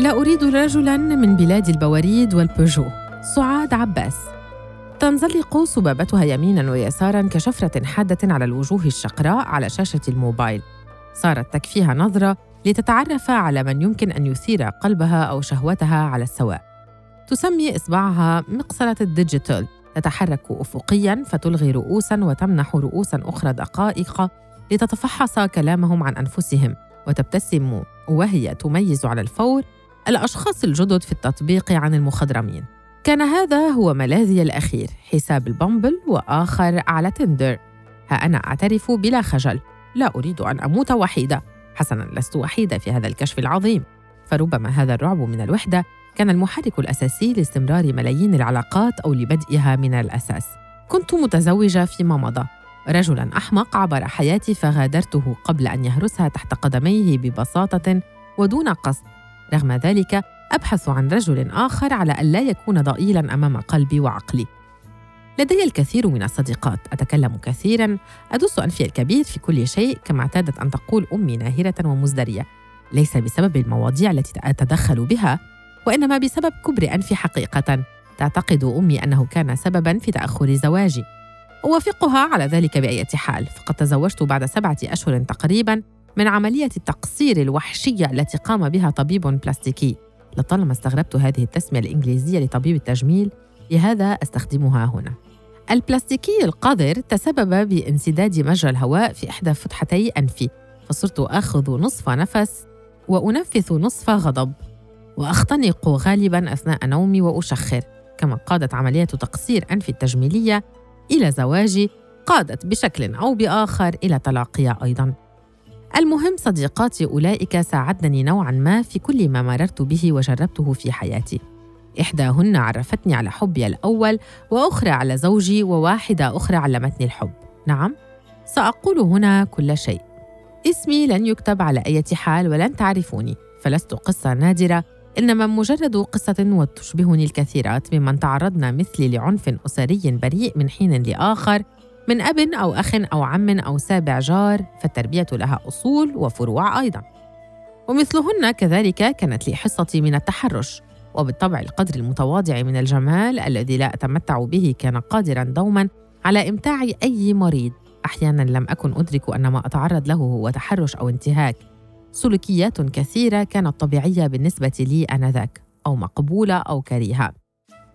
لا أريد رجلا من بلاد البواريد والبيجو سعاد عباس. تنزلق سبابتها يمينا ويسارا كشفرة حادة على الوجوه الشقراء على شاشة الموبايل. صارت تكفيها نظرة لتتعرف على من يمكن أن يثير قلبها أو شهوتها على السواء. تسمي إصبعها مقصلة ال digital. تتحرك أفقياً فتلغي رؤوساً وتمنح رؤوساً أخرى دقائق لتتفحص كلامهم عن أنفسهم. وتبتسم وهي تميز على الفور الأشخاص الجدد في التطبيق عن المخضرمين. كان هذا هو ملاذي الأخير حساب ال Bumble وآخر على Tinder. ها أنا أعترف بلا خجل. لا أريد أن أموت وحيدة حسنا لست وحيدة في هذا الكشف العظيم. فربما هذا الرعب من الوحدة كان المحرك الأساسي لاستمرار ملايين العلاقات أو لبدئها من الأساس. كنت متزوجة فيما مضى. رجلا أحمق عبر حياتي فغادرته قبل أن يهرسها تحت قدميه ببساطة ودون قصد. رغم ذلك أبحث عن رجل آخر على أن لا يكون ضئيلا أمام قلبي وعقلي. لدي الكثير من الصديقات أتكلم كثيرا أدس أنفي الكبير في كل شيء كما اعتادت أن تقول أمي ناهرة ومزدرية. ليس بسبب المواضيع التي أتدخل بها وإنما بسبب كبر أنفي حقيقة. تعتقد أمي أنه كان سببا في تأخر زواجي. أوافقها على ذلك بأية حال فقد تزوجت بعد سبعة أشهر تقريبا من عملية التقصير الوحشية التي قام بها طبيب بلاستيكي. لطالما استغربت هذه التسمية الإنجليزية لطبيب التجميل لهذا أستخدمها هنا. البلاستيكي القذر تسبب بانسداد مجرى الهواء في إحدى فتحتي أنفي فصرت آخذ نصف نفس وأنفث نصف غضب وأختنق غالبا أثناء نومي وأشخر. كما قادت عملية تقصير أنفي التجميلية إلى زواجي قادت بشكل أو بآخر إلى طلاقي أيضا. المهم صديقاتي أولئك ساعدني نوعا ما في كل ما مررت به وجربته في حياتي. إحداهن عرفتني على حبي الأول وأخرى على زوجي وواحدة أخرى علمتني الحب. نعم سأقول هنا كل شيء. اسمي لن يكتب على أي حال ولن تعرفوني. فلست قصة نادرة إنما مجرد قصة وتشبهني الكثيرات ممن تعرضن مثلي لعنف أسري بريء من حين لآخر من أب أو أخ أو عم أو سابع جار فالتربية لها أصول وفروع أيضا. ومثلهن كذلك كانت لي حصتي من التحرش وبالطبع القدر المتواضع من الجمال الذي لا أتمتع به كان قادرا دوما على إمتاع أي مريض. أحيانا لم أكن أدرك أن ما أتعرض له هو تحرش أو انتهاك. سلوكيات كثيرة كانت طبيعية بالنسبة لي آنذاك أو مقبولة أو كريهة.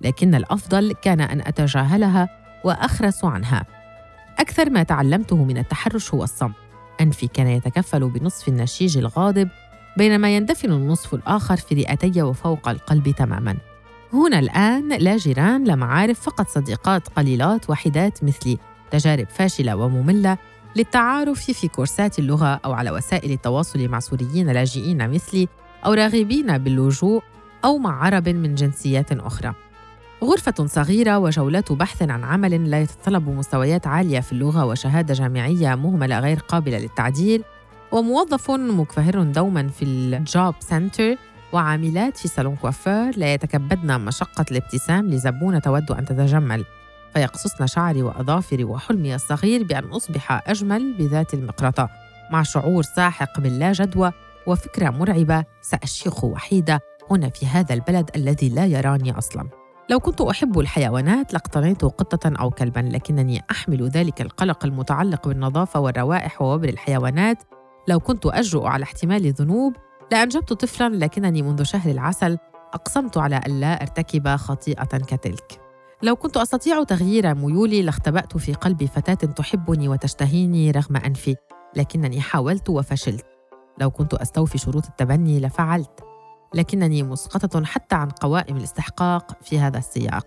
لكن الأفضل كان أن أتجاهلها وأخرس عنها. أكثر ما تعلمته من التحرش هو الصمت أنفي كان يتكفل بنصف النشيج الغاضب بينما يندفن النصف الآخر في رئتي وفوق القلب تماماً. هنا الآن لا جيران لا معارف فقط صديقات قليلات وحدات مثلي تجارب فاشلة ومملة للتعارف في كورسات اللغة أو على وسائل التواصل مع سوريين لاجئين مثلي أو راغبين باللجوء أو مع عرب من جنسيات أخرى. غرفة صغيرة وجولات بحث عن عمل لا يتطلب مستويات عالية في اللغة وشهادة جامعية مهملة غير قابلة للتعديل وموظف مكفهر دوما في الجوب سنتر وعاملات في صالون كوافير لا يتكبدن مشقة الابتسام لزبونة تود أن تتجمل. فيقصصن شعري وأظافري وحلمي الصغير بأن أصبح أجمل بذات المقرطة. مع شعور ساحق باللا جدوى وفكرة مرعبة سأشيخ وحيدة هنا في هذا البلد الذي لا يراني أصلاً. لو كنت أحب الحيوانات لاقتنيت قطة أو كلبا لكنني أحمل ذلك القلق المتعلق بالنظافة والروائح ووبر الحيوانات. لو كنت أجرؤ على احتمال الذنوب لأنجبت طفلا لكنني منذ شهر العسل أقسمت على ألا أرتكب خطيئة كتلك. لو كنت أستطيع تغيير ميولي لاختبأت في قلب فتاة تحبني وتشتهيني رغم أنفي لكنني حاولت وفشلت. لو كنت أستوفي شروط التبني لفعلت. لكنني مسقطة حتى عن قوائم الاستحقاق في هذا السياق.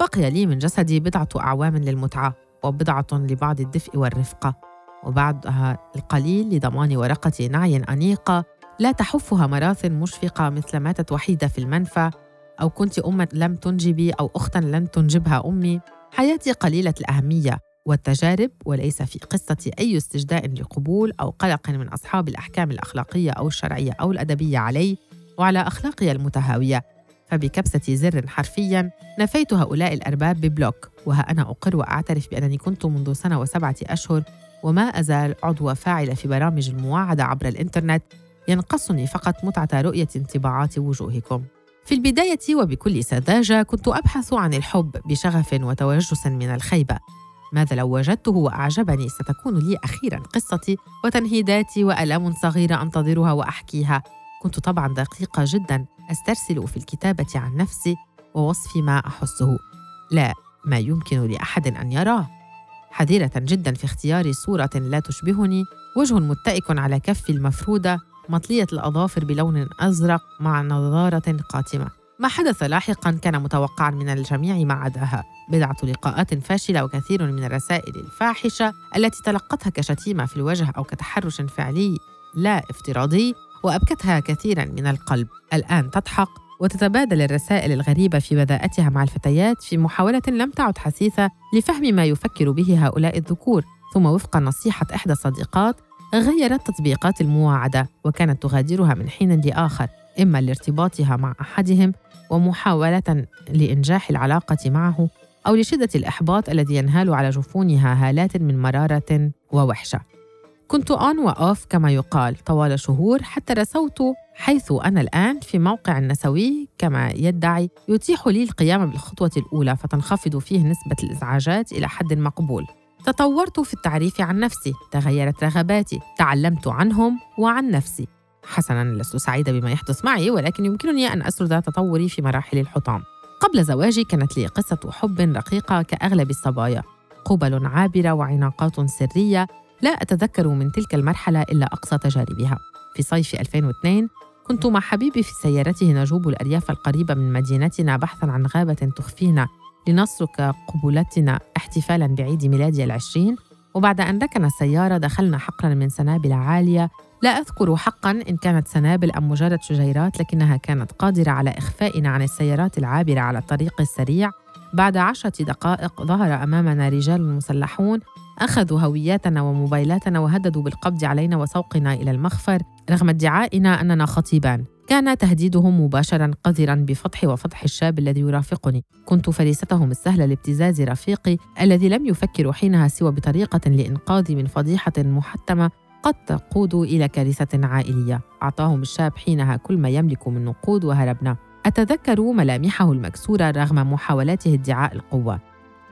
بقي لي من جسدي بضعة أعوام للمتعة وبضعة لبعض الدفء والرفقة. وبعدها القليل لضمان ورقة نعي أنيقة لا تحفها مراثن مشفقة مثل ماتت وحيدة في المنفى. أو كنت أما لم تنجبي أو أختا لن تنجبها أمي. حياتي قليلة الأهمية والتجارب وليس في قصة أي استجداء لقبول أو قلق من أصحاب الأحكام الأخلاقية أو الشرعية أو الأدبية علي. وعلى أخلاقي المتهاوية. فبكبسة زر حرفيا نفيت هؤلاء الأرباب ببلوك وها أنا أقر وأعترف بأنني كنت منذ سنة وسبعة أشهر وما أزال عضوة فاعلة في برامج المواعدة عبر الإنترنت ينقصني فقط متعة رؤية انطباعات وجوهكم. في البداية وبكل سذاجة كنت أبحث عن الحب بشغف وتوجس من الخيبة. ماذا لو وجدته وأعجبني؟ ستكون لي أخيرا قصتي وتنهيداتي وألام صغيرة أنتظرها وأحكيها. كنت طبعا دقيقة جدا أسترسل في الكتابة عن نفسي ووصف ما أحسه. لا ما يمكن لأحد أن يراه. حذرة جدا في اختيار صورة لا تشبهني. وجه متكئ على كفي المفرودة. مطلية الأظافر بلون أزرق مع نظارة قاتمة. ما حدث لاحقا كان متوقعا من الجميع ما عداها. بضعة لقاءات فاشلة وكثير من الرسائل الفاحشة التي تلقتها كشتيمة في الوجه أو كتحرش فعلي لا افتراضي. وأبكتها كثيرا من القلب. الآن تضحك وتتبادل الرسائل الغريبة في بداءتها مع الفتيات في محاولة لم تعد حثيثة لفهم ما يفكر به هؤلاء الذكور. ثم وفق نصيحة إحدى الصديقات غيرت تطبيقات المواعدة وكانت تغادرها من حين لآخر إما لارتباطها مع أحدهم ومحاولة لإنجاح العلاقة معه أو لشدة الإحباط الذي ينهال على جفونها هالات من مرارة ووحشة. كنت أون وأوف كما يقال طوال شهور حتى رسوت حيث أنا الآن في موقع نسوي كما يدعي يتيح لي القيام بالخطوة الأولى فتنخفض فيه نسبة الإزعاجات إلى حد مقبول. تطورت في التعريف عن نفسي تغيرت رغباتي تعلمت عنهم وعن نفسي. حسنا لست سعيدة بما يحدث معي ولكن يمكنني أن أسرد تطوري في مراحل الحطام. قبل زواجي كانت لي قصة حب رقيقة كأغلب الصبايا. قبل عابرة وعناقات سرية لا أتذكر من تلك المرحلة إلا أقصى تجاربها. في صيف 2002 كنت مع حبيبي في سيارته نجوب الأرياف القريبة من مدينتنا بحثا عن غابة تخفينا لنسلك قبولتنا احتفالا بعيد ميلادي العشرين وبعد أن ركن السيارة دخلنا حقلا من سنابل عالية. لا أذكر حقا إن كانت سنابل أم مجرد شجيرات لكنها كانت قادرة على إخفائنا عن السيارات العابرة على الطريق السريع. بعد عشرة دقائق ظهر أمامنا رجال مسلحون أخذوا هوياتنا وموبايلاتنا وهددوا بالقبض علينا وسوقنا إلى المخفر رغم ادعائنا أننا خطيبان. كان تهديدهم مباشرا قذرا بفضح وفضح الشاب الذي يرافقني. كنت فريستهم السهلة لابتزاز رفيقي الذي لم يفكر حينها سوى بطريقة لإنقاذي من فضيحة محتمة قد تقود إلى كارثة عائلية. أعطاهم الشاب حينها كل ما يملك من نقود وهربنا. أتذكر ملامحه المكسورة رغم محاولاته ادعاء القوة.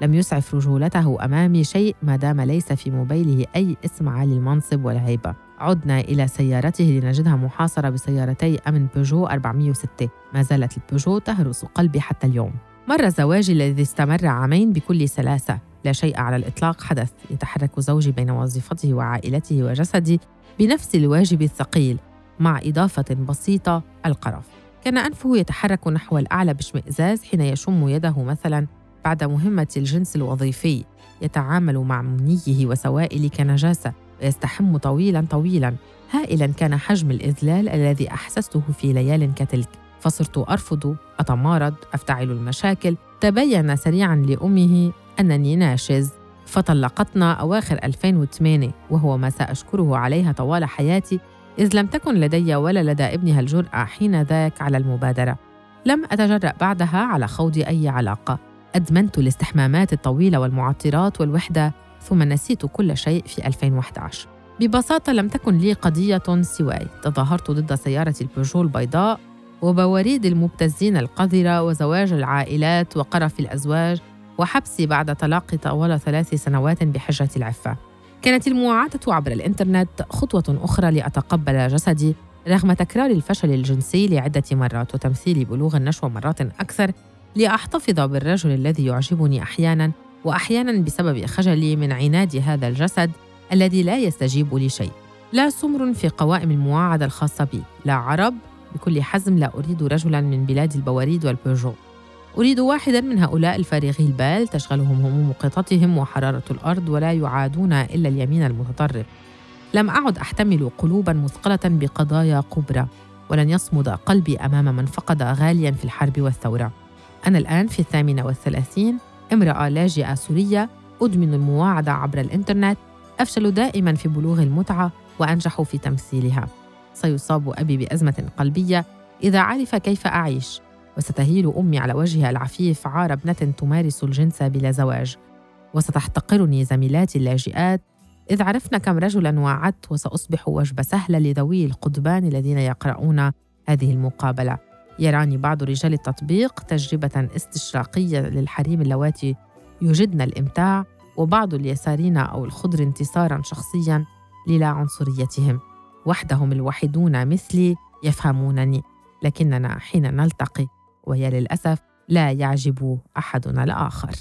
لم يسعف رجولته أمامي شيء ما دام ليس في موبايله أي اسم عالي المنصب والهيبة. عدنا إلى سيارته لنجدها محاصرة بسيارتي أمن بيجو 406 ما زالت البيجو تهرس قلبي حتى اليوم. مر زواجي الذي استمر عامين بكل سلاسة. لا شيء على الإطلاق. حدث يتحرك زوجي بين وظيفته وعائلته وجسدي بنفس الواجب الثقيل. مع إضافة بسيطة القرف. كان أنفه يتحرك نحو الأعلى باشمئزاز حين يشم يده مثلا بعد مهمة الجنس الوظيفي. يتعامل مع منيه وسوائل كنجاسة ويستحم طويلا طويلا. هائلا كان حجم الإذلال الذي أحسسته في ليال كتلك. فصرت أرفض أتمارض أفتعل المشاكل. تبين سريعا لأمه أنني ناشز. فطلقتنا أواخر 2008 وهو ما سأشكره عليها طوال حياتي. إذ لم تكن لدي ولا لدى ابنها الجرأة حين ذاك على المبادرة. لم أتجرأ بعدها على خوض أي علاقة. أدمنت الاستحمامات الطويلة والمعطرات والوحدة ثم نسيت كل شيء في 2011 ببساطة لم تكن لي قضية سواي. تظاهرت ضد سيارة البيجو البيضاء وبواريد المبتزين القذرة وزواج العائلات وقرف الأزواج وحبسي بعد طلاقي طوال ثلاث سنوات بحجة العفة. كانت المواعدة عبر الإنترنت خطوة أخرى لأتقبل جسدي رغم تكرار الفشل الجنسي لعدة مرات وتمثيل بلوغ النشوة مرات أكثر لأحتفظ بالرجل الذي يعجبني أحياناً وأحياناً بسبب خجلي من عناد هذا الجسد الذي لا يستجيب لشيء لا سمر في قوائم المواعدة الخاصة بي لا عرب بكل حزم لا أريد رجلاً من بلاد البواريد والبيجو أريد واحدا من هؤلاء الفارغي البال تشغلهم هموم قططهم وحرارة الأرض ولا يعادون إلا اليمين المتطرف. لم أعد أحتمل قلوبا مثقلة بقضايا كبرى ولن يصمد قلبي أمام من فقد غاليا في الحرب والثورة. أنا الآن في الثامنة والثلاثين امرأة لاجئة سورية أدمن المواعدة عبر الإنترنت أفشل دائما في بلوغ المتعة وأنجح في تمثيلها. سيصاب أبي بأزمة قلبية إذا عرف كيف أعيش. وستهيل أمي على وجهها العفيف عار ابنة تمارس الجنس بلا زواج. وستحتقرني زميلاتي اللاجئات إذ عرفنا كم رجلا وعدت وسأصبح وجبة سهلة لذوي القضبان الذين يقرؤون هذه المقابلة. يراني بعض رجال التطبيق تجربة استشراقية للحريم اللواتي يجدن الإمتاع وبعض اليسارين أو الخضر انتصارا شخصيا للا عنصريتهم. وحدهم الوحيدون مثلي يفهمونني لكننا حين نلتقي ويا للأسف لا يعجب أحدنا الآخر